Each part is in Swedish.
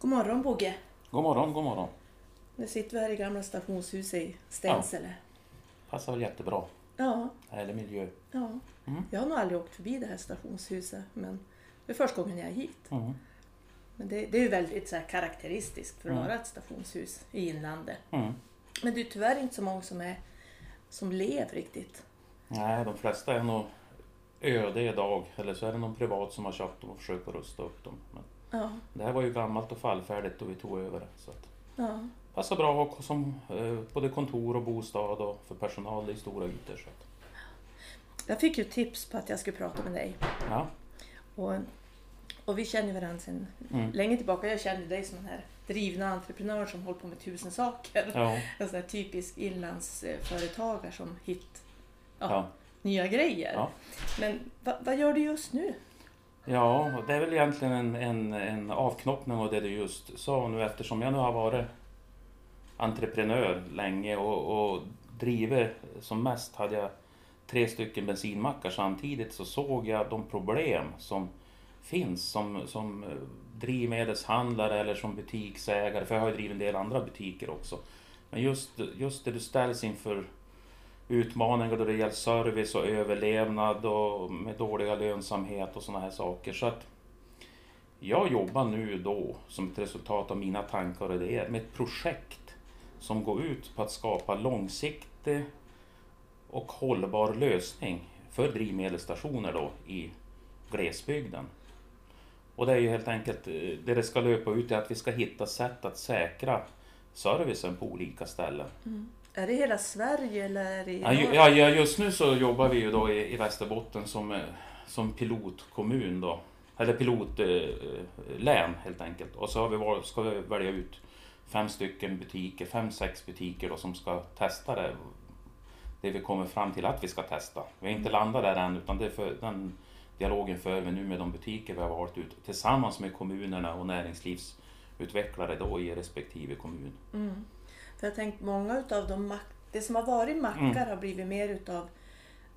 God morgon Bogge. God morgon, god morgon. Nu sitter vi här i gamla stationshuset i Stensele. Passar väl jättebra. Ja. Härlig miljö. ja. Mm. Jag har nog aldrig åkt förbi det här stationshuset men det är första gången jag är hit. Mm. Men det, det är ju väldigt så här karaktäristiskt för att Mm. vara ett stationshus i inlandet. Mm. Men det är tyvärr inte så många som, är, som lever riktigt. Nej, de flesta är nog öde idag. Eller så är det någon privat som har köpt dem och försökt att rusta upp dem. Men Ja. det här var ju gammalt och fallfärdigt då vi tog över det. Så att ja. passar bra att ha som eh, både kontor och bostad och för personal i stora ytor. Så att, Jag fick ju tips på att jag skulle prata med dig. ja. Och, och vi känner varandra sedan Mm. länge tillbaka. Jag känner dig som en här drivna entreprenör som håller på med tusen saker. Ja. En sån här typisk inlandsföretagare som hit ja, Ja. nya grejer. Men va, vad gör du just nu? Ja, det är väl egentligen en, en, en avknoppning av det du just sa nu eftersom jag nu har varit entreprenör länge och, och driver som mest hade jag tre stycken bensinmackar samtidigt så såg jag de problem som finns som, som drivmedelshandlare eller som butiksägare, för jag har ju drivit en del andra butiker också. Men just, just det du ställs inför utmaningar då det gäller service och överlevnad och med dåliga lönsamhet och sådana här saker. Så att jag jobbar nu då som ett resultat av mina tankar och idéer med ett projekt som går ut på att skapa långsiktig och hållbar lösning för drivmedelsstationer då i glesbygden. Och det är ju helt enkelt det det ska löpa ut är att vi ska hitta sätt att säkra servicen på olika ställen. Mm. Är det hela Sverige eller är det Ja, ju- ja, just nu så jobbar vi ju då i, i Västerbotten som, eh, som pilotkommun då. Eller pilotlän helt enkelt. Och så har vi, val- ska vi välja ut fem stycken butiker, fem, sex butiker då som ska testa det. Det vi kommer fram till att vi ska testa. Vi har inte landat där än utan det för, den dialogen för vi nu med de butiker vi har valt ut tillsammans med kommunerna och näringslivsutvecklare då i respektive kommun. Mm. För jag tänkte många utav de mack, det som har varit mackar Mm. har blivit mer utav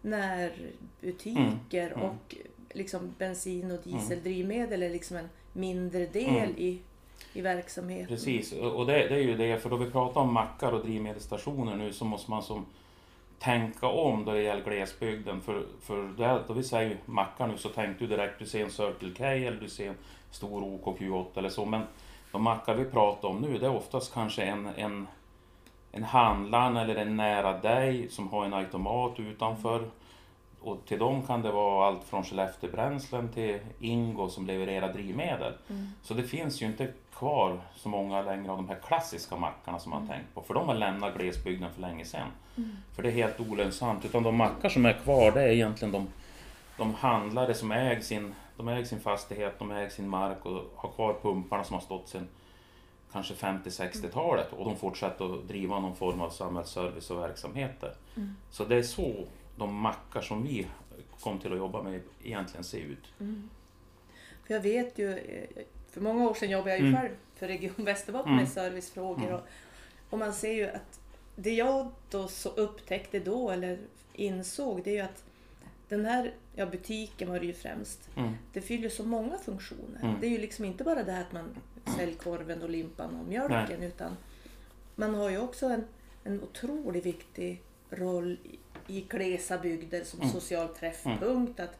närbutiker Mm. Mm. och liksom bensin och dieseldrivmedel är liksom en mindre del Mm. i, i verksamheten. Precis, och det, det är ju det, för då vi pratar om mackar och drivmedelsstationer nu så måste man som tänka om då det gäller glesbygden. För, för där, då vi säger mackar nu så tänkte du direkt, du ser en Circle K eller du ser en stor OKQ8 eller så. Men de mackar vi pratar om nu det är oftast kanske en, en, en handlare eller en nära dig som har en automat utanför. Och till dem kan det vara allt från Skellefteåbränslen till Ingo som levererar drivmedel. Mm. Så det finns ju inte kvar så många längre av de här klassiska mackarna som man tänkt på. För de har lämnat glesbygden för länge sedan. Mm. För det är helt olönsamt. Utan de mackar som är kvar det är egentligen de, de handlare som äger sin, de äger sin fastighet, de äger sin mark och har kvar pumparna som har stått sedan kanske 50-60-talet och de fortsätter att driva någon form av samhällsservice och verksamheter. Mm. Så det är så de mackar som vi kom till att jobba med egentligen ser ut. Mm. För jag vet ju, eh, för många år sedan jobbade jag ju Mm. själv för Region Västerbotten Mm. med servicefrågor. Mm. Och, och man ser ju att det jag då så upptäckte då, eller insåg, det är ju att den här ja, butiken var det ju främst. Mm. Det fyller så många funktioner. Mm. Det är ju liksom inte bara det här att man säljer korven och limpan och mjölken utan man har ju också en, en otroligt viktig roll i, i glesa bygder som Mm. social träffpunkt. Att,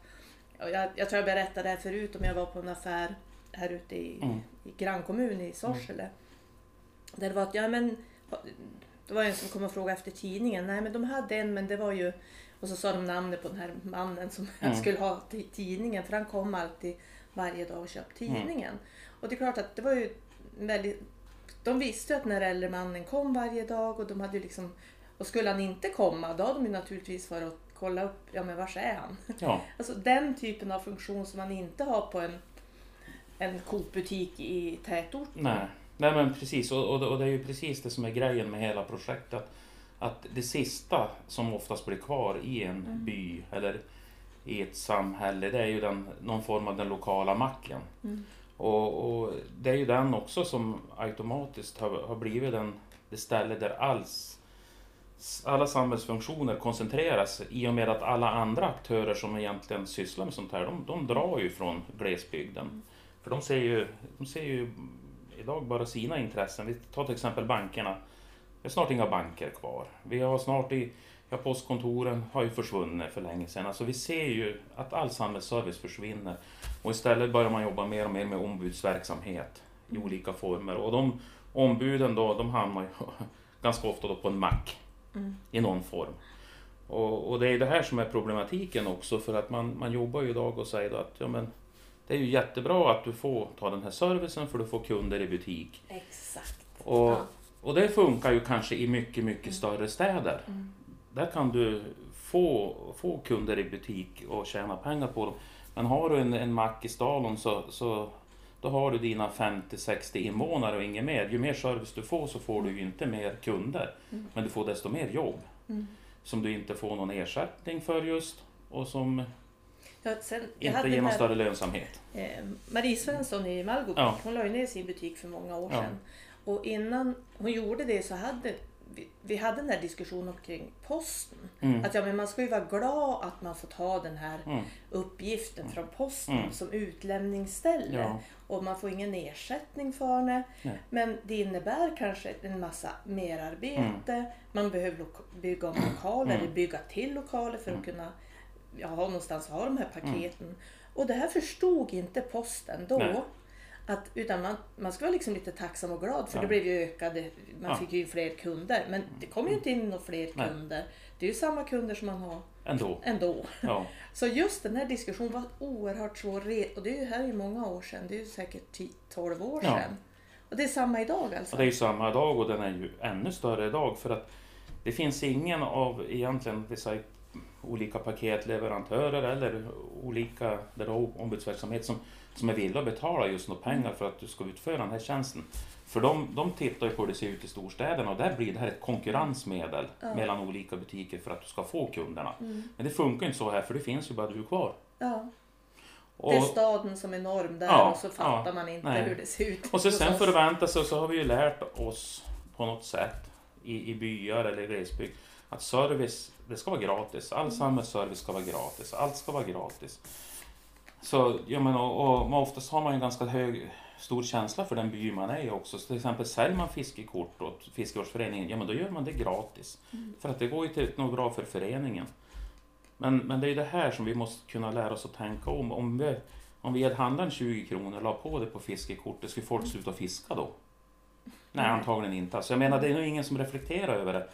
ja, jag, jag tror jag berättade det här förut om jag var på en affär här ute i, Mm. i grannkommun i Sorsele. Där det var att, ja men, det var en som kom och frågade efter tidningen. Nej men de hade en men det var ju och så sa de namnet på den här mannen som Mm. skulle ha tidningen för han kom alltid varje dag och köpte Mm. Och det är klart att det var ju väldigt... De visste ju att den här äldre mannen kom varje dag och de hade ju liksom... Och skulle han inte komma då hade de ju naturligtvis varit och kolla upp, ja men var är han? Ja. Alltså den typen av funktion som man inte har på en, en Coop-butik i tätort. Nej, Nej men precis och, och, det- och det är ju precis det som är grejen med hela projektet. Att, att det sista som oftast blir kvar i en Mm. by eller i ett samhälle det är ju den, någon form av den lokala macken. Mm. Och, och det är ju den också som automatiskt har, har blivit den, det ställe där alls, alla samhällsfunktioner koncentreras i och med att alla andra aktörer som egentligen sysslar med sånt här, de, de drar ju från glesbygden. För de ser ju, de ser ju idag bara sina intressen. Vi tar till exempel bankerna. Vi har snart inga banker kvar. Vi har snart i Ja, postkontoren har ju försvunnit för länge sedan. Alltså vi ser ju att all samhällsservice försvinner. Och istället börjar man jobba mer och mer med ombudsverksamhet i olika former. Och de ombuden då, de hamnar ju ganska ofta då på en mack Mm. i någon form. Och, och det är det här som är problematiken också för att man, man jobbar ju idag och säger att ja, men, det är ju jättebra att du får ta den här servicen för du får kunder i butik. Exakt. Och, Ja. och det funkar ju kanske i mycket, mycket större städer. Mm. Där kan du få, få kunder i butik och tjäna pengar på dem. Men har du en, en mack i stan så, så då har du dina 50-60 invånare och inget mer. Ju mer service du får så får du ju inte mer kunder. Mm. Men du får desto mer jobb. Mm. Som du inte får någon ersättning för just och som Ja, sen, inte ger någon större lönsamhet. eh, Marie Svensson i Malgo, Ja. hon la ju ner sin butik för många år Ja. sedan. Och innan hon gjorde det så hade vi, vi hade den här diskussionen kring posten. Mm. Att ja, men man ska ju vara glad att man får ta den här Mm. uppgiften från posten Mm. som utlämningsställe. Ja. Och man får ingen ersättning för det. Nej. Men det innebär kanske en massa merarbete. Man behöver bygga om lokaler, Mm. bygga till lokaler för Mm. att kunna ja, ha någonstans att ha de här paketen. Och det här förstod inte posten då. Nej. Att, utan man, man ska vara liksom lite tacksam och glad för Ja. det blev ju ökade, man Ja. fick ju fler kunder. Men det kommer ju inte in några fler Nej. kunder. Det är ju samma kunder som man har Ändå. ändå. Ja. Så just den här diskussionen var oerhört svår. Och det är ju här är ju många år sedan. Det är ju säkert 10-12 år Ja. sedan. Och det är samma idag alltså? Och det är ju samma dag och den är ju ännu större idag för att det finns ingen av egentligen vi säger, olika paketleverantörer eller olika där du har ombudsverksamhet som, som är villiga att betala just några pengar för att du ska utföra den här tjänsten. För de, de tittar ju på hur det ser ut i storstäderna och där blir det här ett konkurrensmedel Ja. mellan olika butiker för att du ska få kunderna. Mm. Men det funkar inte så här för det finns ju bara du kvar. Ja. Och, Det är staden som är norm där Ja, och så fattar man inte nej. hur det ser ut. Och så sen förväntar sig, så har vi ju lärt oss på något sätt i, i byar eller glesbygd att service, det ska vara gratis. All samhällsservice ska vara gratis. Allt ska vara gratis. Så, jag menar, och, och oftast har man en ganska hög, stor känsla för den by man är i också. Så till exempel säljer man fiskekort åt fiskevårdsföreningen, ja men då gör man det gratis. För att det går ju till något bra för föreningen. Men, men det är det här som vi måste kunna lära oss att tänka om. Om vi, om vi hade handlat en 20 kronor och la på det på fiskekortet, skulle folk sluta fiska då? Nej, antagligen inte. Alltså, jag menar, det är nog ingen som reflekterar över det.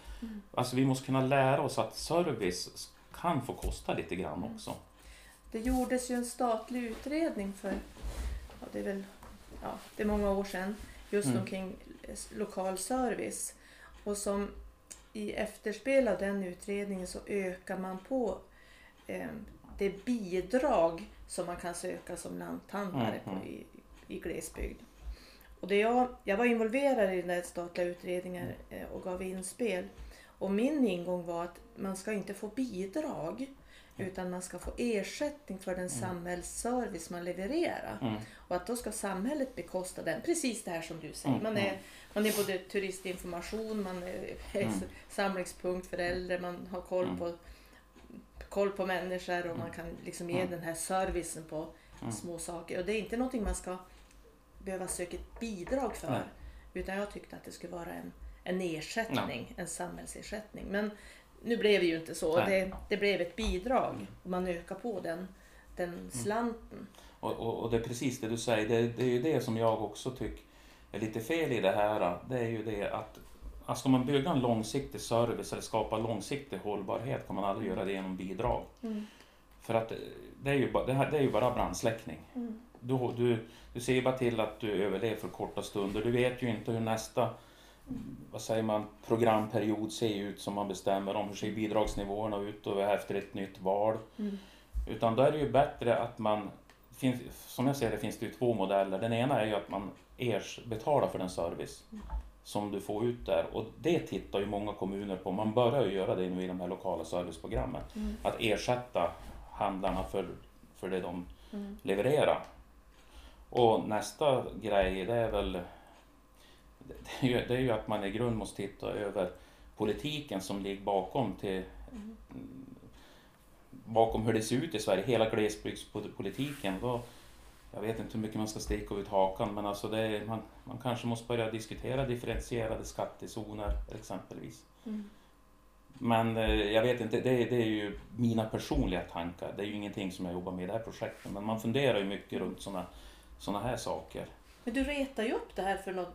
Alltså, vi måste kunna lära oss att service kan få kosta lite grann också. Det gjordes ju en statlig utredning för, ja, det är väl ja, det är många år sedan, just Mm. omkring lokal service. Och som i efterspel av den utredningen så ökar man på eh, det bidrag som man kan söka som lanthandlare Mm, på, i, i glesbygd. Och det jag, jag var involverad i den där statliga utredningen eh, och gav inspel. Och min ingång var att man ska inte få bidrag utan man ska få ersättning för den samhällsservice man levererar. Mm. Och att då ska samhället bekosta den. Precis det här som du säger. Mm, Man är, mm. man är både turistinformation, man är Mm. samlingspunkt för äldre, man har koll Mm. på koll på människor och man kan liksom ge Mm. den här servicen på Mm. små saker. Och det är inte någonting man ska behöva söka ett bidrag för. Nej. Utan jag tyckte att det skulle vara en, en ersättning, en samhällsersättning. Men nu blev det ju inte så. Nej. Det, det blev ett bidrag och man ökar på den, den Mm. slanten. Och, och, och det är precis det du säger, det, det är ju det som jag också tycker är lite fel i det här. Det är ju det att alltså ska man bygga en långsiktig service eller skapa långsiktig hållbarhet kan man aldrig göra det genom bidrag. Mm. För att det är ju, ba- det här, det är ju bara brandsläckning. Mm. Du, du, du ser bara till att du överlever för korta stunder. Du vet ju inte hur nästa vad säger man, programperiod ser ut som man bestämmer om. Hur ser bidragsnivåerna ut och efter ett nytt val. Mm. Utan då är det ju bättre att man, finns, som jag ser det finns det ju två modeller. Den ena är ju att man ers, betalar för den service som du får ut där. Och det tittar ju många kommuner på. Man börjar ju göra det nu i de här lokala serviceprogrammen. Mm. Att ersätta handlarna för, för det de Mm. levererar. Och nästa grej det är väl det är, ju, det är ju att man i grund måste titta över politiken som ligger bakom till Mm. bakom hur det ser ut i Sverige, hela glesbygdspolitiken. Då, jag vet inte hur mycket man ska sticka ut hakan men alltså det är, man, man kanske måste börja diskutera differentierade skattezoner exempelvis. Mm. Men eh, jag vet inte, det, det är ju mina personliga tankar. Det är ju ingenting som jag jobbar med i det här projektet. Men man funderar ju mycket runt sådana såna här saker. Men du retade ju upp det här för någon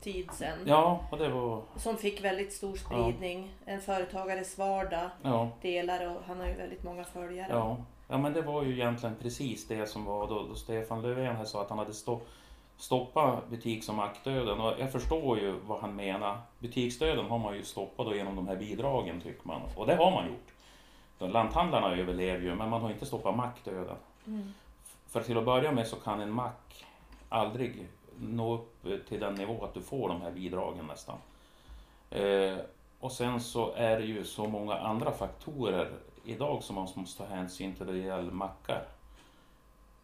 tid sedan. Ja, och det var... Som fick väldigt stor spridning. En företagares vardag Ja, delar och han har ju väldigt många följare. ja. ja men det var ju egentligen precis det som var då, då Stefan Löfven här sa att han hade stå, stoppat butiks och mackdöden. Och jag förstår ju vad han menar. Butiksdöden har man ju stoppat då genom de här bidragen tycker man. Och det har man gjort. De lanthandlarna överlever ju, men man har inte stoppat mackdöden. Mm. För till att börja med så kan en mack aldrig nå upp till den nivå att du får de här bidragen nästan. Eh, och sen så är det ju så många andra faktorer idag som man måste ta hänsyn till när det gäller mackar.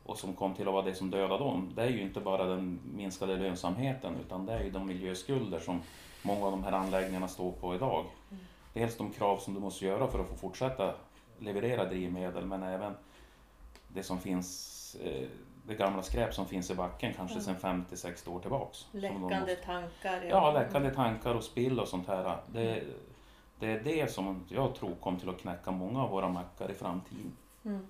Och som kom till att vara det som dödade dem. Det är ju inte bara den minskade lönsamheten utan det är ju de miljöskulder som många av de här anläggningarna står på idag. Mm. Dels de krav som du måste göra för att få fortsätta leverera drivmedel men även det som finns, det gamla skräp som finns i backen kanske Mm. sedan 50-60 år tillbaks. Läckande måste- tankar. Ja, läckande tankar och spill och sånt här. Det, det är det som jag tror kommer till att knäcka många av våra mackar i framtiden. Mm.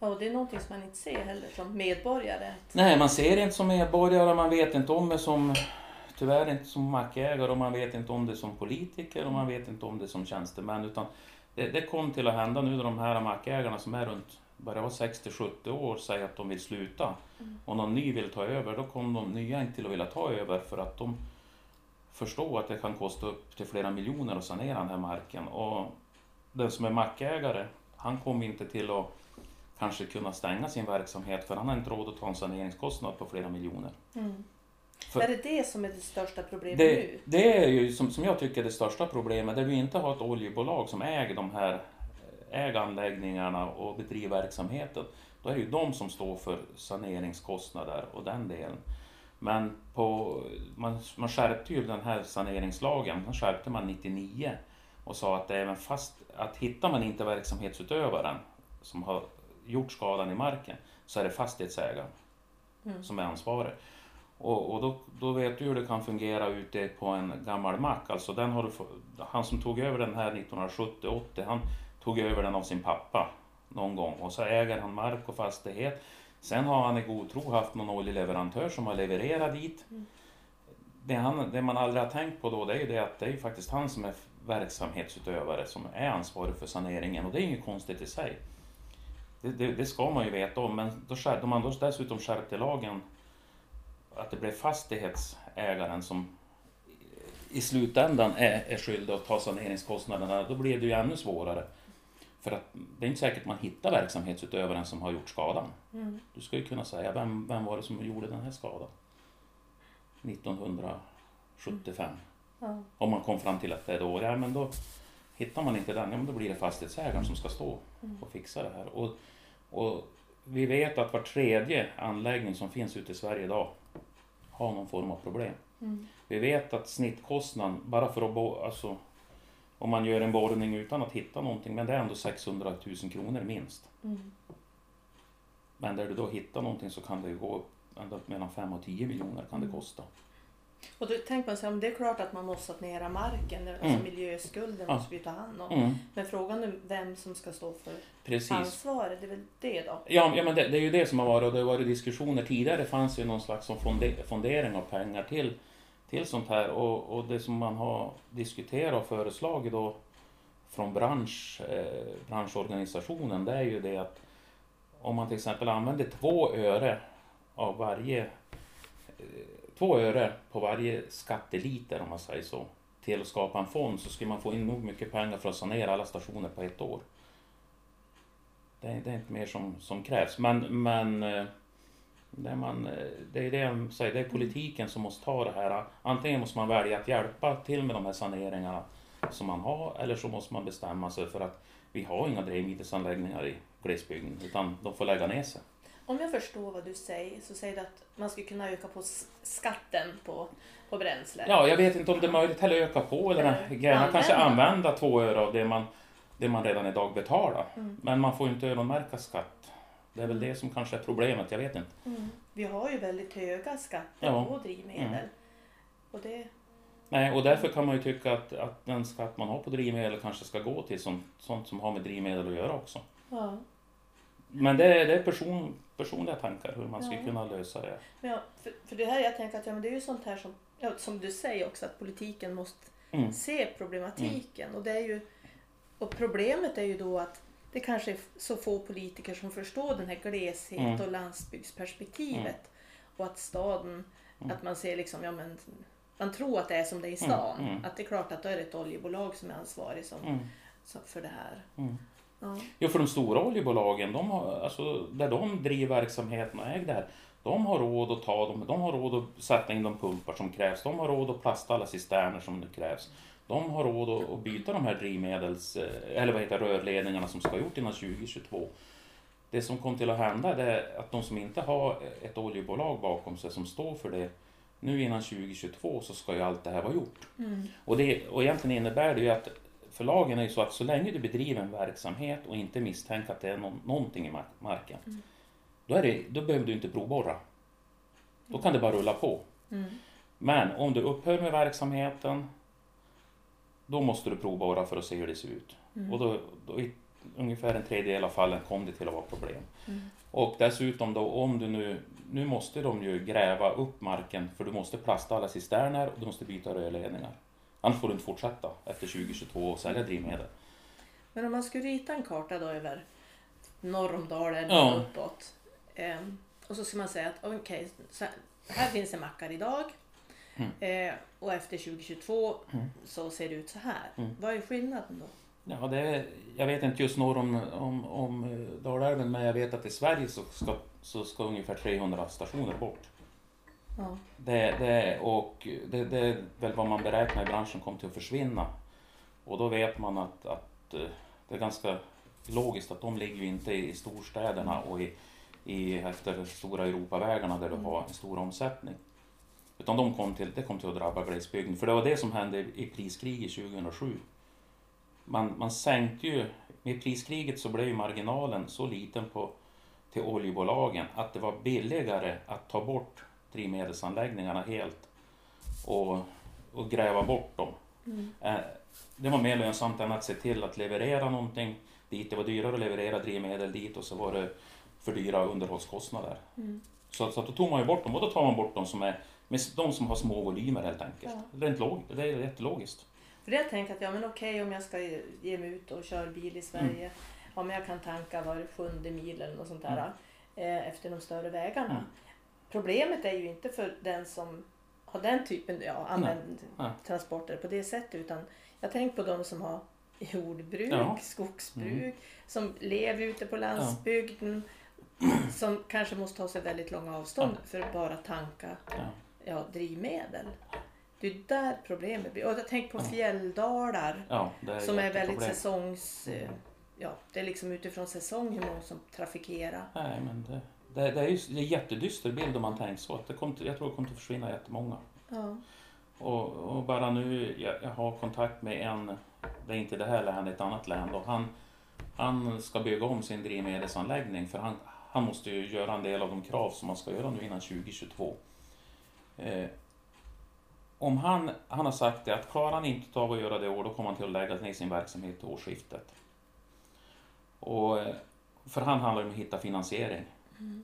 Ja, och det är någonting som man inte ser heller som medborgare. Nej, man ser inte som medborgare, man vet inte om det som tyvärr inte som mackägare och man vet inte om det som politiker och man vet inte om det som tjänstemän. Utan det, det kom till att hända nu de här mackägarna som är runt börjar vara 60-70 år säger att de vill sluta Mm. och någon ny vill ta över, då kommer de nya inte till att vilja ta över för att de förstår att det kan kosta upp till flera miljoner att sanera den här marken. Och den som är mackägare, han kommer inte till att kanske kunna stänga sin verksamhet för han har inte råd att ta en saneringskostnad på flera miljoner. Mm. För- Är det det som är det största problemet Det, nu? det är ju som, som jag tycker det största problemet, där du inte har ett oljebolag som äger de här äger anläggningarna och bedriver verksamheten. Då är det ju de som står för saneringskostnader och den delen. Men på, man, man skärpte ju den här saneringslagen, den skärpte man 99 och sa att även fast att hittar man inte verksamhetsutövaren som har gjort skadan i marken så är det fastighetsägaren Mm. som är ansvarig. Och, och då, då vet du hur det kan fungera ute på en gammal mack. Alltså den har du, han som tog över den här 1970-80, han tog över den av sin pappa någon gång. Och så äger han mark och fastighet. Sen har han i god tro haft någon oljeleverantör som har levererat dit. Mm. Det, han, det man aldrig har tänkt på då det är ju det att det är faktiskt han som är verksamhetsutövare som är ansvarig för saneringen och det är inget konstigt i sig. Det, det, det ska man ju veta om men då, skär, om man då dessutom skärpte lagen att det blev fastighetsägaren som i slutändan är, är skyldig att ta saneringskostnaderna, då blir det ju ännu svårare. För att det är inte säkert man hittar verksamhetsutövaren som har gjort skadan. Mm. Du ska ju kunna säga, vem, vem var det som gjorde den här skadan? 1975. Ja. Om man kom fram till att det är då, ja men då hittar man inte den, ja men då blir det fastighetsägaren som ska stå Mm. och fixa det här. Och, och vi vet att var tredje anläggning som finns ute i Sverige idag har någon form av problem. Mm. Vi vet att snittkostnaden, bara för att bo, alltså om man gör en borrning utan att hitta någonting, men det är ändå 600 000 kronor minst. Mm. Men där du då hittar någonting så kan det gå ända upp mellan 5 och 10 miljoner kan det Mm. kosta. Och då tänker man sig, om det är klart att man måste sanera marken, alltså Mm. miljöskulden Ja. måste vi ta hand om. Mm, Men frågan är vem som ska stå för precis. ansvaret, det är väl det då? Ja, ja men det, det är ju det som har varit och det har varit diskussioner tidigare. Det fanns ju någon slags som fonde, fondering av pengar till, till sånt här och, och det som man har diskuterat och föreslagit då från bransch, eh, branschorganisationen det är ju det att om man till exempel använder två öre av varje eh, två öre på varje skatteliter om man säger så till att skapa en fond så skulle man få in nog mycket pengar för att sanera alla stationer på ett år. Det är, det är inte mer som, som krävs. Men, men eh, det, man, eh, det är det jag säger, det är politiken som måste ta det här. Antingen måste man välja att hjälpa till med de här saneringarna som man har eller så måste man bestämma sig för att vi har inga drivmedelsanläggningar i glesbygden utan de får lägga ner sig. Om jag förstår vad du säger så säger du att man skulle kunna öka på skatten på, på bränsle. Ja, jag vet inte om det är möjligt heller öka på eller gärna använda. kanske använda två öre av det man, det man redan idag betalar. Mm. Men man får inte öronmärka skatt. Det är väl det som kanske är problemet, jag vet inte. Mm. Vi har ju väldigt höga skatter Ja. på drivmedel. Mm. Och det, Nej, och därför kan man ju tycka att, att den skatt man har på drivmedel kanske ska gå till sånt, sånt som har med drivmedel att göra också. ja. Men det är, det är person, personliga tankar hur man ska Ja. kunna lösa det. Ja, för, för det här jag tänker att ja, men det är ju sånt här som, ja, som du säger också att politiken måste Mm. se problematiken. Och, det är ju, och problemet är ju då att det kanske är så få politiker som förstår den här gleshet Mm. och landsbygdsperspektivet. Och att staden, Mm. att man ser liksom, ja men man tror att det är som det är i stan. Mm, mm. Att det är klart att då är det ett oljebolag som är ansvarig som, Mm. som, för det här. Mm. Ja. Jo, för de stora oljebolagen, de har, alltså, där de driver verksamheten och äger det här, de har råd att ta dem, de har råd att sätta in de pumpar som krävs, de har råd att plasta alla cisterner som det krävs. De har råd att, byta de här drivmedels, eh, eller vad heter rörledningarna som ska ha gjort innan 2022. Det som kommer till att hända är att de som inte har ett oljebolag bakom sig som står för det, nu innan 2022 så ska ju allt det här vara gjort. Mm. Och, det, och egentligen innebär det ju att för lagen är ju så att så länge du bedriver en verksamhet och inte misstänker att det är någon, någonting i mark- marken, Mm. då, är det, då behöver du inte provborra. Då kan det bara rulla på. Mm. Men om du upphör med verksamheten, då måste du provborra för att se hur det ser ut. Mm. Och då, då i ungefär en tredjedel av fallen kom det till att vara problem. Mm. Och dessutom då om du nu, nu måste de ju gräva upp marken för du måste plasta alla cisterner och du måste byta rörledningar. Annars får du inte fortsätta efter 2022 och sälja drivmedel. Men om man skulle rita en karta då över norr om dalen Ja. uppåt. ehm, och så ska man säga att okej, här- här finns det mackar idag. Mm. Eh, och efter 2022 Mm. så ser det ut så här. Mm. Vad är skillnaden då? Ja, det är, jag vet inte just norr om, om, om eh, Dalälven men jag vet att i Sverige så ska, så ska ungefär 300 stationer bort. Ja. Det, det, och det, det är väl vad man beräknar i branschen kommer till att försvinna. Och då vet man att, att eh, det är ganska logiskt att de ligger inte i storstäderna och i, i efter stora Europavägarna där du Mm. har en stor omsättning. Utan de kom till, det kom till att drabba glesbygden. För det var det som hände i priskriget 2007. Man, man sänkte ju, med priskriget så blev ju marginalen så liten på, till oljebolagen att det var billigare att ta bort drivmedelsanläggningarna helt och, och gräva bort dem. Mm. Eh, Det var mer lönsamt än att se till att leverera någonting dit. Det var dyrare att leverera drivmedel dit och så var det för dyra underhållskostnader. Mm. Så, så då tog man ju bort dem och då tar man bort de som, är, med de som har små volymer helt enkelt. Ja. Inte log, det är jättelogiskt. För det jag tänker att ja men okej om jag ska ge mig ut och köra bil i Sverige. Ja men jag kan tanka var sjunde mil eller något sånt där. Eh, efter de större vägarna. Mm. Problemet är ju inte för den som har den typen, ja Nej. transporter på det sättet. Utan jag tänker på de som har jordbruk, Ja. Mm. skogsbruk, som lever ute på landsbygden. Som kanske måste ta sig väldigt långa avstånd för att bara tanka Ja. drivmedel. Det är där problemet blir. Och jag tänker på fjälldalar Ja, som är väldigt problem. säsongs... eh, Ja, det är liksom utifrån säsong hur många som trafikerar. Nej, men det, det, det är ju det är en jättedyster bild om man tänker så. Att det till- jag tror det kommer att försvinna jättemånga. Ja. Och, och bara nu, jag, jag har kontakt med en, det är inte det här länet, ett annat län då. Han, han ska bygga om sin drivmedelsanläggning för han, han måste ju göra en del av de krav som man ska göra nu innan 2022. Eh, om han, han har sagt det att klarar han inte av att göra det år då kommer han till att lägga ner sin verksamhet till årsskiftet. Och, eh, för han handlar det om att hitta finansiering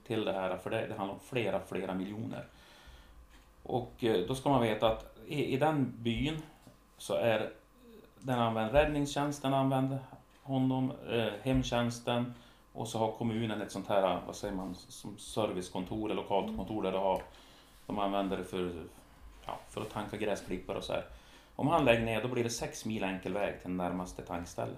till det här, för det, det handlar om flera, flera miljoner. Och eh, då ska man veta att i, i den byn så är den använder räddningstjänsten använder honom, eh, hemtjänsten och så har kommunen ett sånt här, vad säger man, som servicekontor eller lokalt kontor där de har, de använder det för, ja, för att tanka gräsklippare och så här. Om han lägger ner då blir det sex mil enkel väg till närmaste tankställe.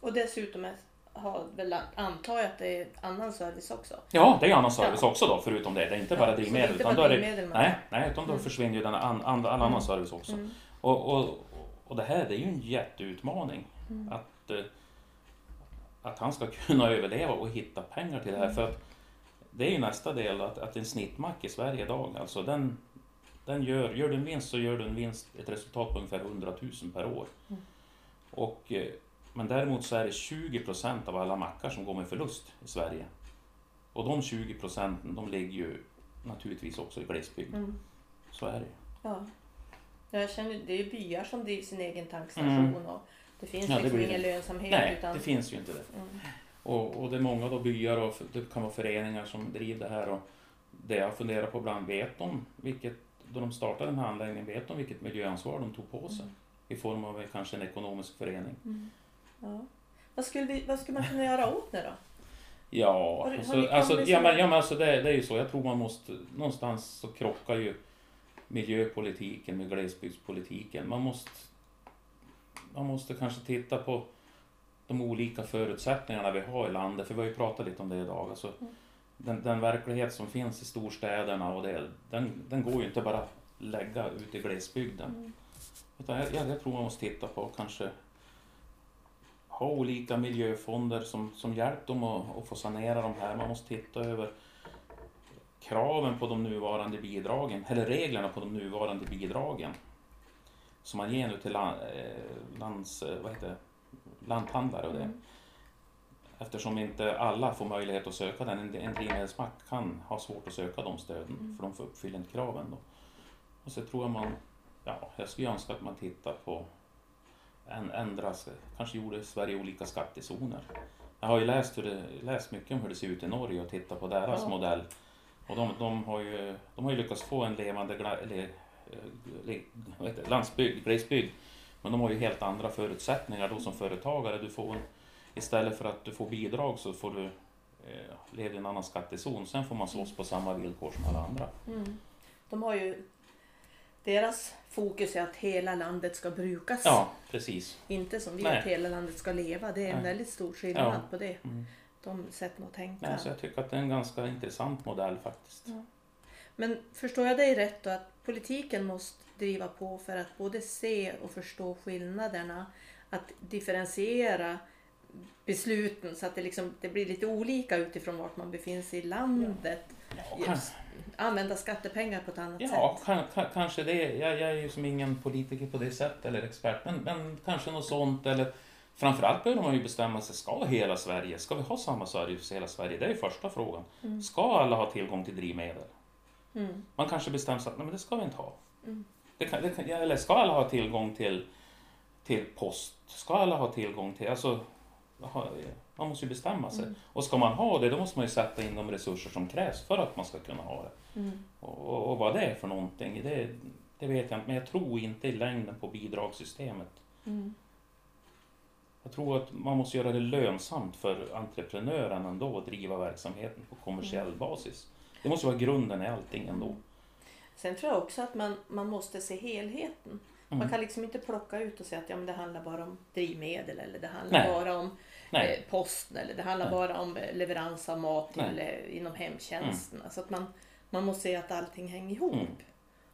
Och dessutom är, har väl, antar jag att det är annan service också. Ja, det är annan service Ja. också då förutom det. Det är inte Ja, bara det är drivmedel. inte utan bara då är det, drivmedel man nej, nej, utan då Mm. försvinner ju den an, an, all annan Mm. service också. Mm. Och, och, och det här det är ju en jätteutmaning. Mm. Att, eh, att han ska kunna överleva och hitta pengar till det här. Mm. För att det är ju nästa del, att, att en snittmack i Sverige idag, alltså den, den gör, gör du en vinst så gör du en vinst, ett resultat på ungefär 100 000 per år. Mm. Och, eh, men däremot så är det 20 procent av alla mackar som går med förlust i Sverige. Och de 20 procenten, de ligger ju naturligtvis också i glesbygd. Mm. Så är det. Ja. Jag känner, det är ju byar som driver sin egen tankstation Mm. och det finns Ja, det liksom blir ingen det. lönsamhet. Nej, utan, det finns ju inte det. mm. Och, och det är många då byar och det kan vara föreningar som driver det här. Och det jag funderar på ibland, vet de vilket, då de startade den här anläggningen, vet de vilket miljöansvar de tog på sig? Mm. I form av kanske en ekonomisk förening. Mm. Ja. Vad, skulle vad skulle man kunna göra åt det då? Ja, Har du- har alltså, alltså, så ja, men, ja, men alltså det, det är ju så. Jag tror man måste, någonstans så krockar ju miljöpolitiken med glesbygdspolitiken. Man måste, man måste kanske titta på de olika förutsättningarna vi har i landet. För vi har ju pratat lite om det idag. Alltså, Mm. den, den verklighet som finns i storstäderna och det, den, den går ju inte bara lägga ut i glesbygden. Mm. Utan jag, jag, jag tror man måste titta på kanske ha olika miljöfonder som, som hjälp dem att, att få sanera de här. Man måste titta över kraven på de nuvarande bidragen, eller reglerna på de nuvarande bidragen. Som man ger nu till land, eh, lands, eh, vad heter det? Lanthandlare och det. Mm. Eftersom inte alla får möjlighet att söka den. En, en drivmedelsmack kan ha svårt att söka de stöden Mm. för de får uppfylla inte kraven. Då. Och så tror jag man, ja, jag skulle önska att man tittar på en, ändras, kanske gjorde Sverige olika skattezoner. Jag har ju läst, hur det, läst mycket om hur det ser ut i Norge och tittat på deras Ja. modell. Och de, de, har ju, de har ju lyckats få en levande gla, le, heter det, landsbygd, glesbygd. Men de har ju helt andra förutsättningar då som företagare. Du får, istället för att du får bidrag så får du eh, leva i en annan skattezon. Sen får man slåss på samma villkor som alla andra. Mm. De har ju... Deras fokus är att hela landet ska brukas. Ja, precis. Inte som vi, Nej. att hela landet ska leva. Det är en Nej. väldigt stor skillnad Ja. på det. Mm. De sätten att tänka. Nej, så jag tycker att det är en ganska intressant modell faktiskt. Ja. Men förstår jag dig rätt då att politiken måste driva på för att både se och förstå skillnaderna, att differentiera besluten så att det, liksom, det blir lite olika utifrån vart man befinner sig i landet. Ja, kan, Använda skattepengar på ett annat ja sätt. kan, kan, kanske det. Jag, jag är ju som ingen politiker på det sättet eller expert, men, men kanske något sånt. Eller framförallt behöver man ju bestämma sig, ska hela Sverige, ska vi ha samma service i hela Sverige? Det är ju första frågan. Mm. Ska alla ha tillgång till drivmedel? Mm. Man kanske bestämmer sig att nej, men det ska vi inte ha. Mm. Det kan, det kan, eller ska alla ha tillgång till, till post? Ska alla ha tillgång till... Alltså, man måste ju bestämma sig. Mm. Och ska man ha det, då måste man ju sätta in de resurser som krävs för att man ska kunna ha det. Mm. Och, och, och vad det är för någonting, det, det vet jag inte. Men jag tror inte i längden på bidragssystemet. Mm. Jag tror att man måste göra det lönsamt för entreprenören ändå att driva verksamheten på kommersiell Mm. basis. Det måste vara grunden i allting ändå. Sen tror jag också att man, man måste se helheten. Man Mm. kan liksom inte plocka ut och säga att ja, men det handlar bara om drivmedel eller det handlar Nej. bara om eh, posten eller det handlar Nej. bara om eh, leverans av mat till. Mm. eh, inom hemtjänsten. Alltså att man, man måste se att allting hänger ihop. Mm.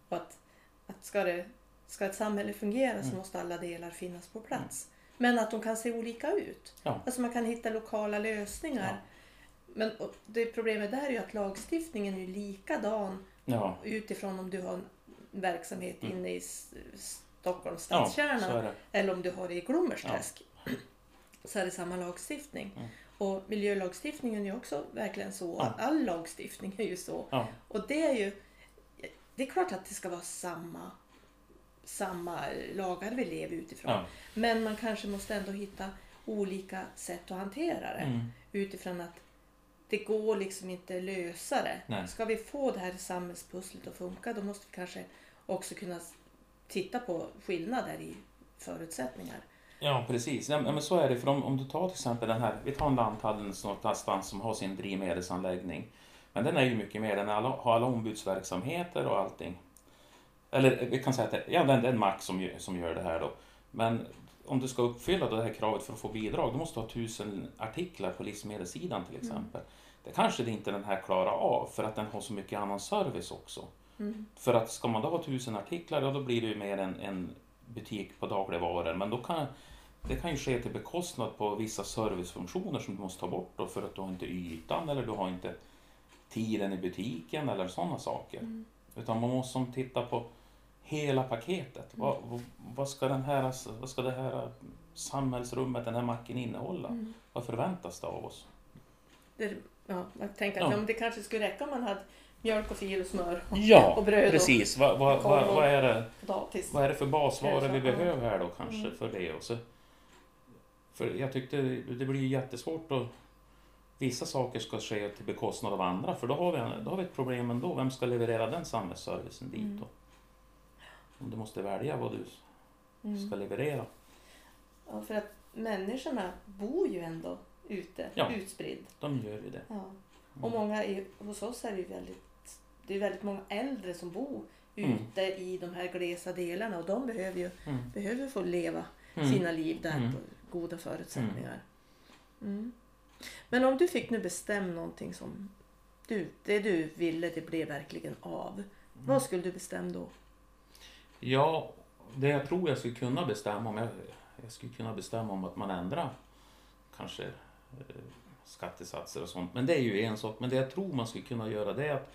Och att, att ska, det, ska ett samhälle fungera så Mm. måste alla delar finnas på plats. Men att de kan se olika ut. Ja. Alltså man kan hitta lokala lösningar. Ja. Men det problemet där är ju att lagstiftningen är likadan ja, utifrån om du har en verksamhet Mm. inne i Stockholms ja stadskärna det. eller om du har det i Glommersträsk. Så är det samma lagstiftning. Mm. Och miljölagstiftningen är ju också verkligen så. Ja. All lagstiftning är ju så. Ja. Och det är ju... Det är klart att det ska vara samma, samma lagar vi lever utifrån. Ja. Men man kanske måste ändå hitta olika sätt att hantera det. Mm. Utifrån att det går liksom inte lösa det. Nej. Ska vi få det här samhällspusslet att funka då måste vi kanske också kunna titta på skillnader i förutsättningar. Ja, precis. Ja, men så är det. För om, om du tar till exempel den här, vi tar en lanthandel någonstans som har sin drivmedelsanläggning. Men den är ju mycket mer, den alla, har alla ombudsverksamheter och allting. Eller vi kan säga att det, ja, det är en mack som, som gör det här då. Men om du ska uppfylla det här kravet för att få bidrag, då måste du ha tusen artiklar på livsmedelssidan till exempel. Det kanske det inte den här klarar av för att den har så mycket annan service också. Mm. För att ska man då ha tusen artiklar, ja, då blir det ju mer en, en butik på dagligvaror. Men då kan, det kan ju ske till bekostnad på vissa servicefunktioner som du måste ta bort då för att du har inte ytan eller du har inte tiden i butiken eller sådana saker. Mm. Utan man måste titta på hela paketet. Vad, vad, vad, ska den här, vad ska det här samhällsrummet, den här macken innehålla? Mm. Vad förväntas det av oss? Det, Ja, jag tänker att Ja. det kanske skulle räcka om man hade mjölk och fil och smör och Ja, Och bröd precis. Korv vad, och- vad, är det, potatis. vad är det för basvaror vi behöver här då kanske Mm. för det? Och så, för jag tyckte det blir jättesvårt att Vissa saker ska ske till bekostnad av andra för då har vi, då har vi ett problem ändå. Vem ska leverera den samhällsservicen dit Mm. då? Om du måste välja vad du Mm. ska leverera. Ja, för att människorna bor ju ändå ute, Ja. utspridd. De gör ju det. Ja. Och många i, hos oss är det ju väldigt, det är väldigt många äldre som bor Mm. ute i de här glesa delarna och de behöver ju Mm. behöver få leva Mm. sina liv där Mm. på goda förutsättningar. Mm. Men om du fick nu bestämma någonting som du, det du ville, det blev verkligen av. Mm. Vad skulle du bestämma då? Ja, det jag tror jag skulle kunna bestämma om, jag, jag skulle kunna bestämma om att man ändrar kanske eh, skattesatser och sånt. Men det är ju en sak. Men det jag tror man skulle kunna göra det är att,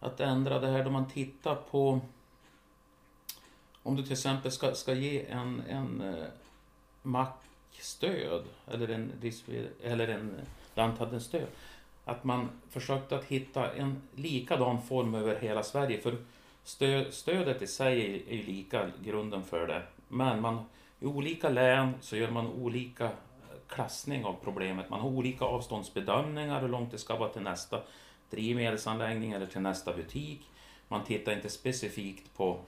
att ändra det här då man tittar på om du till exempel ska, ska ge en, en eh, mackstöd eller en, eller en lanthandelsstöd. Att man försökte att hitta en likadan form över hela Sverige. För stö, stödet i sig är, ju lika, grunden för det. Men man, i olika län så gör man olika klassning av problemet. Man har olika avståndsbedömningar, hur långt det ska vara till nästa drivmedelsanläggning eller till nästa butik. Man tittar inte specifikt på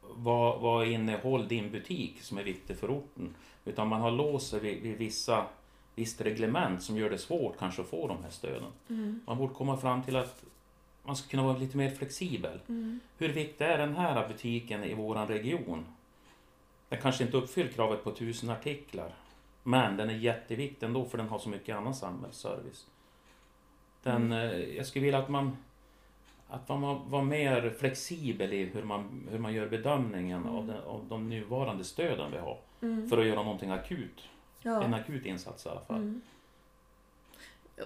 vad, vad innehåller din butik som är viktig för orten. Utan man har sig vid, vid vissa, visst reglement som gör det svårt kanske att få de här stöden. Man borde komma fram till att man ska kunna vara lite mer flexibel. Hur viktig är den här butiken i våran region? Den kanske inte uppfyller kravet på tusen artiklar. Men den är jätteviktig ändå för den har så mycket annan samhällsservice. Den, eh, jag skulle vilja att man att man var- mer flexibel i hur man, hur man gör bedömningen av, den, av de nuvarande stöden vi har. Mm. För att göra någonting akut. Ja. En akut insats i alla fall.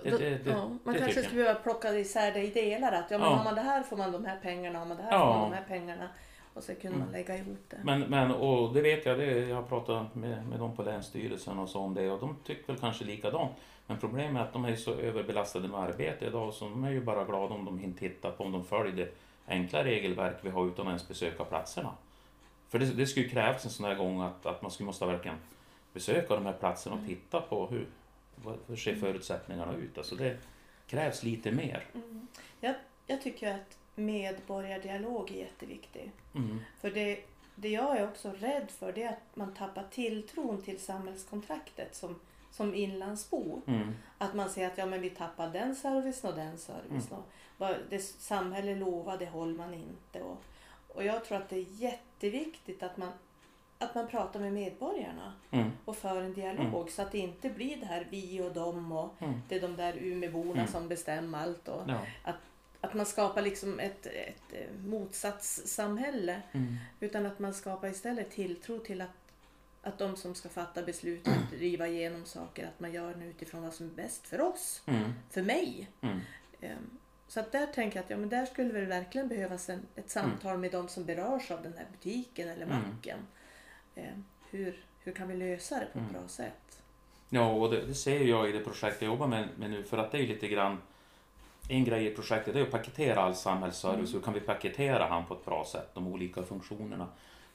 Mm. Det- det- det- ja, man kanske skulle behöva plocka isär det i delar. Att ja, men Ja. har man det här får man de här pengarna, har man det här Ja. får man de här pengarna. Och så kunde man Mm. lägga ihop det. Men, men och det vet jag, det, jag har pratat med, med dem på Länsstyrelsen och så om det och de tycker väl kanske likadant. Men problemet är att de är så överbelastade med arbete idag så de är ju bara glada om de hinner titta på om de följer det enkla regelverk vi har utan att ens besöka platserna. För det, det skulle krävas en sån här gång att, att man skulle måste verkligen besöka de här platserna och titta på hur, hur ser förutsättningarna ut. Alltså det krävs lite mer. Mm. Jag, jag tycker att medborgardialog är jätteviktig. Mm. För det, det jag är också rädd för det är att man tappar tilltron till samhällskontraktet som, som inlandsbo. Mm. Att man säger att ja, men vi tappar den servicen och den servicen. Mm. Det samhället lovar det håller man inte. Och, och jag tror att det är jätteviktigt att man, att man pratar med medborgarna Mm. och för en dialog så att det inte blir det här vi och dem och Mm. det är de där Umeåborna Mm. som bestämmer allt. Och Ja. att man skapar liksom ett, ett eh, motsatssamhälle. Mm. Utan att man skapar istället tilltro till att, att de som ska fatta beslut att driva igenom saker, att man gör det utifrån vad som är bäst för oss, Mm. för mig. Mm. Ehm, Så att där tänker jag att ja, men där skulle det verkligen behövas en, ett samtal med de som berörs av den här butiken eller Mm. macken. Ehm, Hur, hur kan vi lösa det på ett Mm. bra sätt? Ja, och det, det ser jag i det projekt jag jobbar med, med nu för att det är ju lite grann en grej i projektet är att paketera all samhällsservice. Mm. Hur kan vi paketera han på ett bra sätt, de olika funktionerna?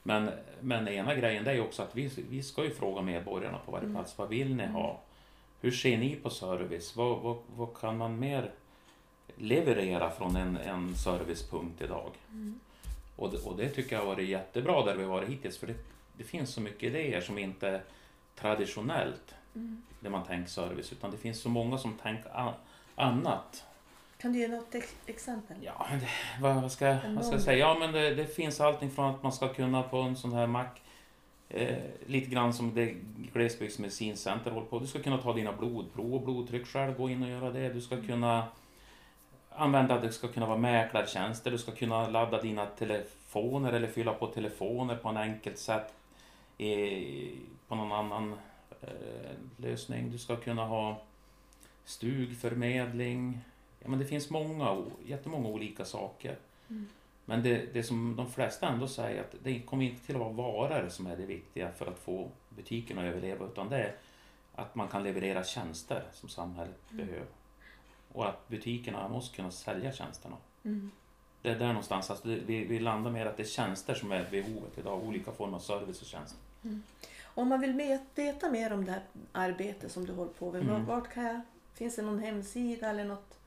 Men, men ena grejen det är också att vi, vi ska ju fråga medborgarna på varje Mm. plats. Vad vill ni ha? Hur ser ni på service? Vad, vad, vad kan man mer leverera från en, en servicepunkt idag? Mm. Och det, och det tycker jag har varit jättebra där vi har varit hittills. För det, det finns så mycket idéer som inte är traditionellt Mm. när man tänker service. Utan det finns så många som tänker annat. Kan du ge något ex- exempel? Ja, det, vad, ska, jag- vad ska jag säga? Ja, men det, det finns allting från att man ska kunna på en sån här mack Eh, lite grann som det glesbygdsmedicincenter håller på. Du ska kunna ta dina blodprov och blodtryck själv, gå in och göra det. Du ska kunna använda, det ska kunna vara mäklartjänster, du ska kunna ladda dina telefoner eller fylla på telefoner på en enkelt sätt på någon annan eh, lösning. Du ska kunna ha stugförmedling. Ja, men det finns många, jättemånga olika saker. Mm. Men det, det som de flesta ändå säger att det kommer inte till att vara varor som är det viktiga för att få butiken att överleva utan det är att man kan leverera tjänster som samhället Mm. behöver. och att butikerna måste kunna sälja tjänsterna. Mm. Det är där någonstans, alltså vi, vi landar med att det är tjänster som är behovet idag, olika former av service och tjänster. Om man vill veta mer om det här arbetet som du håller på med, Mm. vart kan jag... Finns det någon hemsida eller något?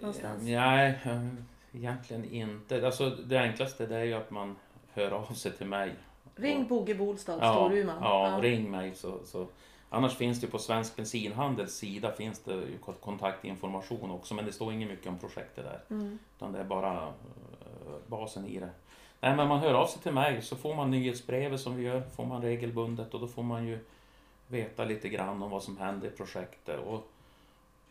Någonstans? Nej, eh, egentligen inte. Alltså det enklaste det är ju att man hör av sig till mig. Ring Boge Bolstad, Ja, Storuman. ja, ring mig. Så, så. Annars finns det på Svensk Bensinhandels sida finns det kontaktinformation också, men det står inget mycket om projektet där. Mm. Utan det är bara eh, basen i det. Nej, men man hör av sig till mig så får man nyhetsbrevet som vi gör, får man regelbundet och då får man ju veta lite grann om vad som händer i projektet. Och,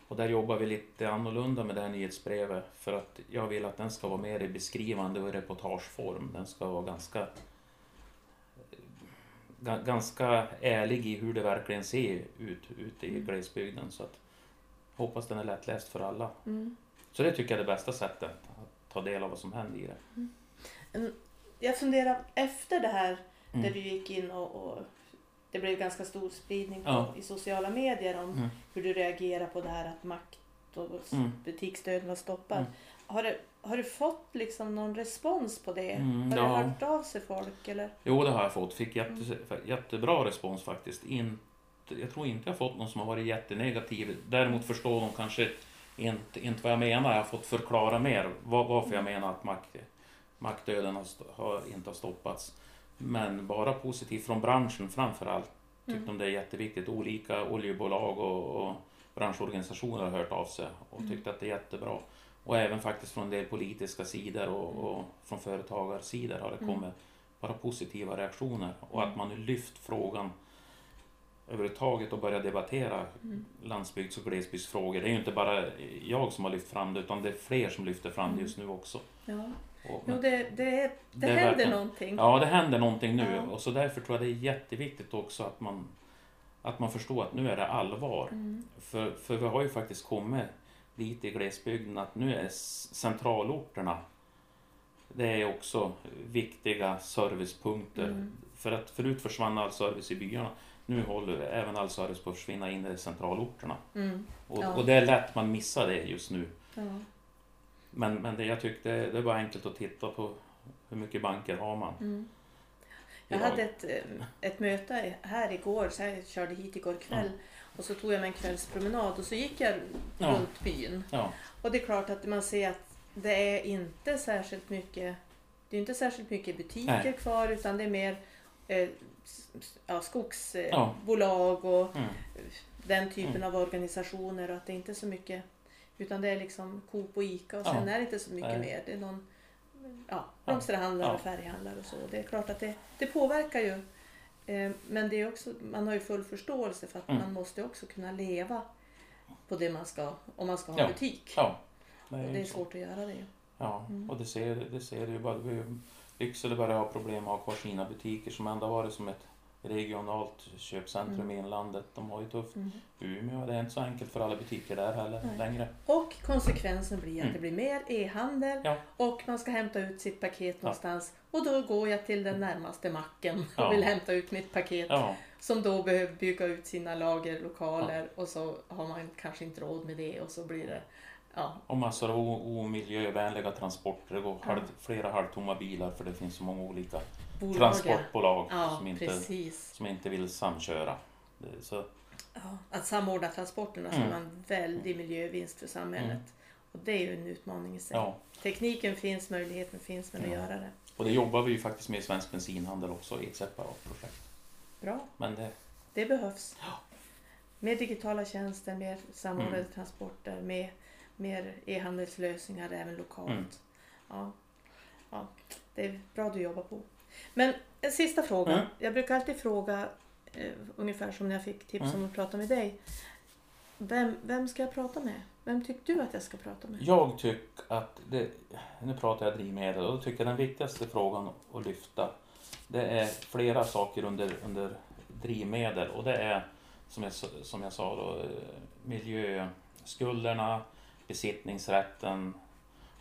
och där jobbar vi lite annorlunda med det här nyhetsbrevet för att jag vill att den ska vara mer i beskrivande och i reportageform. Den ska vara ganska ga- ganska ärlig i hur det verkligen ser ut ute i glesbygden. Så att, hoppas den är lättläst för alla. Mm. Så det tycker jag är det bästa sättet att ta del av vad som händer i det. Jag funderar, efter det här Mm. där du gick in och, och det blev ganska stor spridning på, Ja. i sociala medier om Mm. hur du reagerar på det här att makt och Mm. butiksdöden var stoppad. Mm. Har, du, har du fått liksom någon respons på det? Mm, har ja. hört av sig folk? Eller? Jo, det har jag fått. Fick jätte, jättebra respons faktiskt. Inte, jag tror inte jag fått någon som har varit jättenegativ. Däremot förstår de kanske inte, inte vad jag menar. Jag har fått förklara mer var, varför jag menar att makt, maktdöden har, har, inte har stoppats. Men bara positivt från branschen framför allt. Tyckte Mm. de det är jätteviktigt. Olika oljebolag och, och branschorganisationer har hört av sig och Mm. tyckte att det är jättebra. Och även faktiskt från en del politiska sidor och, och från företagarsidor har det Mm. kommit bara positiva reaktioner. Och att man nu lyft frågan överhuvudtaget och börjat debattera Mm. landsbygds och glesbygdsfrågor. Det är ju inte bara jag som har lyft fram det utan det är fler som lyfter fram det Mm. just nu också. Ja. Och, Jo, det, det, det, Det händer någonting. Ja, det händer någonting nu Ja. och så därför tror jag det är jätteviktigt också att man, att man förstår att nu är det allvar. Mm. För, för vi har ju faktiskt kommit dit i glesbygden att nu är centralorterna det är också viktiga servicepunkter. Mm. För att förut försvann all service i byarna. Nu håller även all service på att försvinna in i centralorterna. Mm. Och, Ja. och det är lätt man missar det just nu. Ja. Men, men det, jag tyckte det är bara enkelt att titta på hur mycket banker har man. Mm. Jag idag. hade ett, eh, ett möte här igår, så jag körde hit igår kväll. Och så tog jag mig en kvällspromenad och så gick jag Ja. runt byn. Ja, Och det är klart att man ser att det är inte särskilt mycket det är inte särskilt mycket butiker Nej. kvar utan det är mer eh, ja, Ja. skogsbolag och mm, den typen Mm. av organisationer och att det inte är så mycket utan det är liksom Coop och Ica och Ja. sen är det inte så mycket Nej. mer. Det är någon ja, blomsterhandlare Ja. och färghandlare och så. Det är klart att det, det påverkar ju. Eh, men det är också, man har ju full förståelse för att Mm. man måste också kunna leva på det man ska, om man ska ha Ja. butik. ja. Det Och det är så. svårt att göra det. Ja, Mm. och det ser, det ser du ju bara. Lycksele börjar ha problem att ha kvar sina butiker som ändå varit som ett regionalt köpcentrum Mm. i inlandet. De har ju tufft. Mm. Umeå, det är inte så enkelt för alla butiker där heller Nej. längre. Och konsekvensen blir att Mm. det blir mer e-handel Ja. och man ska hämta ut sitt paket någonstans. Och då går jag till den närmaste macken och Ja. vill hämta ut mitt paket. Ja, Som då behöver bygga ut sina lagerlokaler och så har man kanske inte råd med det och så blir det ja, och massor av omiljövänliga transporter. Det går Ja. halv, flera halvtomma bilar för det finns så många olika bolag. transportbolag Ja, som, inte, precis. som inte vill samköra. Så, Ja, att samordna transporterna Mm. som är en väldig miljövinst för samhället. Och det är ju en utmaning i sig. ja. Tekniken finns, möjligheten finns, men att Ja. göra det. Och det jobbar vi ju faktiskt med i Svensk Bensinhandel också i ett separat projekt. Bra, Men det, det behövs. Mer digitala tjänster, mer samordnade Mm. transporter, mer, mer e-handelslösningar även lokalt. Mm. Ja. ja, det är bra du jobbar på. Men en sista fråga. Mm. Jag brukar alltid fråga, eh, ungefär som när jag fick tips Mm. om att prata med dig. Vem, vem ska jag prata med? Vem tycker du att jag ska prata med? Jag tycker att, det, nu pratar jag drivmedel och då tycker jag den viktigaste frågan att lyfta det är flera saker under, under drivmedel och det är som jag, som jag sa då eh, miljöskulderna, besittningsrätten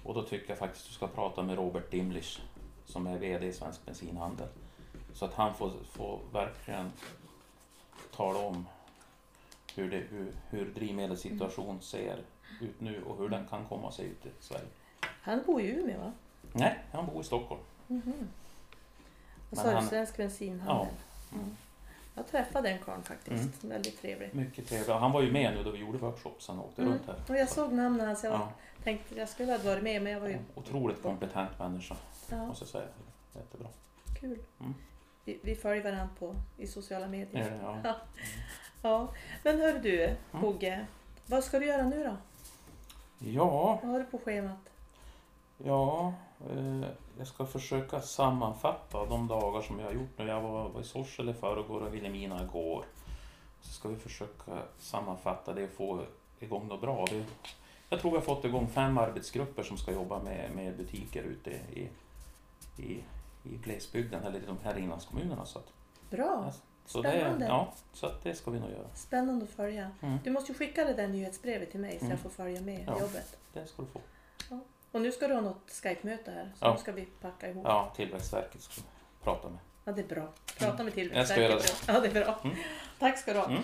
och då tycker jag faktiskt du ska prata med Robert Dimlich som är VD i Svensk Bensinhandel så att han får, får verkligen tala om hur, det, hur, hur drivmedelssituation ser ut nu och hur den kan komma sig ut i Sverige. Han bor i Umeå va? Nej, han bor i Stockholm. Mhm. Vad Men sa du? han- Svensk bensinhandel? Ja. Mm. Jag träffade den karln faktiskt. Mm. Väldigt trevlig. Mycket trevligt. Han var ju med nu då vi gjorde workshops. Han åkte Mm. runt här. Och jag såg namnen hans. Jag var, Ja, tänkte jag skulle ha varit med men jag var ju... otroligt kompetent människa Ja, måste jag säga. Jättebra. kul. Mm. Vi, vi följer varandra på, i sociala medier. Eh, Ja. Ja. Men hör du Mm. Hogge. Vad ska du göra nu då? ja, Vad har du på schemat? Ja, eh, jag ska försöka sammanfatta de dagar som jag har gjort nu. Jag var, var i Sorsele förrgår och Vilhelmina igår. Så ska vi försöka sammanfatta det och få igång något bra. Det, jag tror vi har fått igång fem arbetsgrupper som ska jobba med, med butiker ute i, i, i glesbygden eller i de här inlandskommunerna. Så, att, Bra. så, det, Spännande. ja, så att det ska vi nog göra. Spännande att följa. Mm. Du måste skicka det där nyhetsbrevet till mig så Mm. jag får följa med Ja. jobbet. Det ska du få. Och nu ska du ha något Skype-möte här. Så Ja. nu ska vi packa ihop. Ja, Tillväxtverket ska vi prata med. Ja, det är bra. Prata med Jag ska göra Tillväxtverket. Ja, det är bra. Mm. Tack ska du ha. Mm.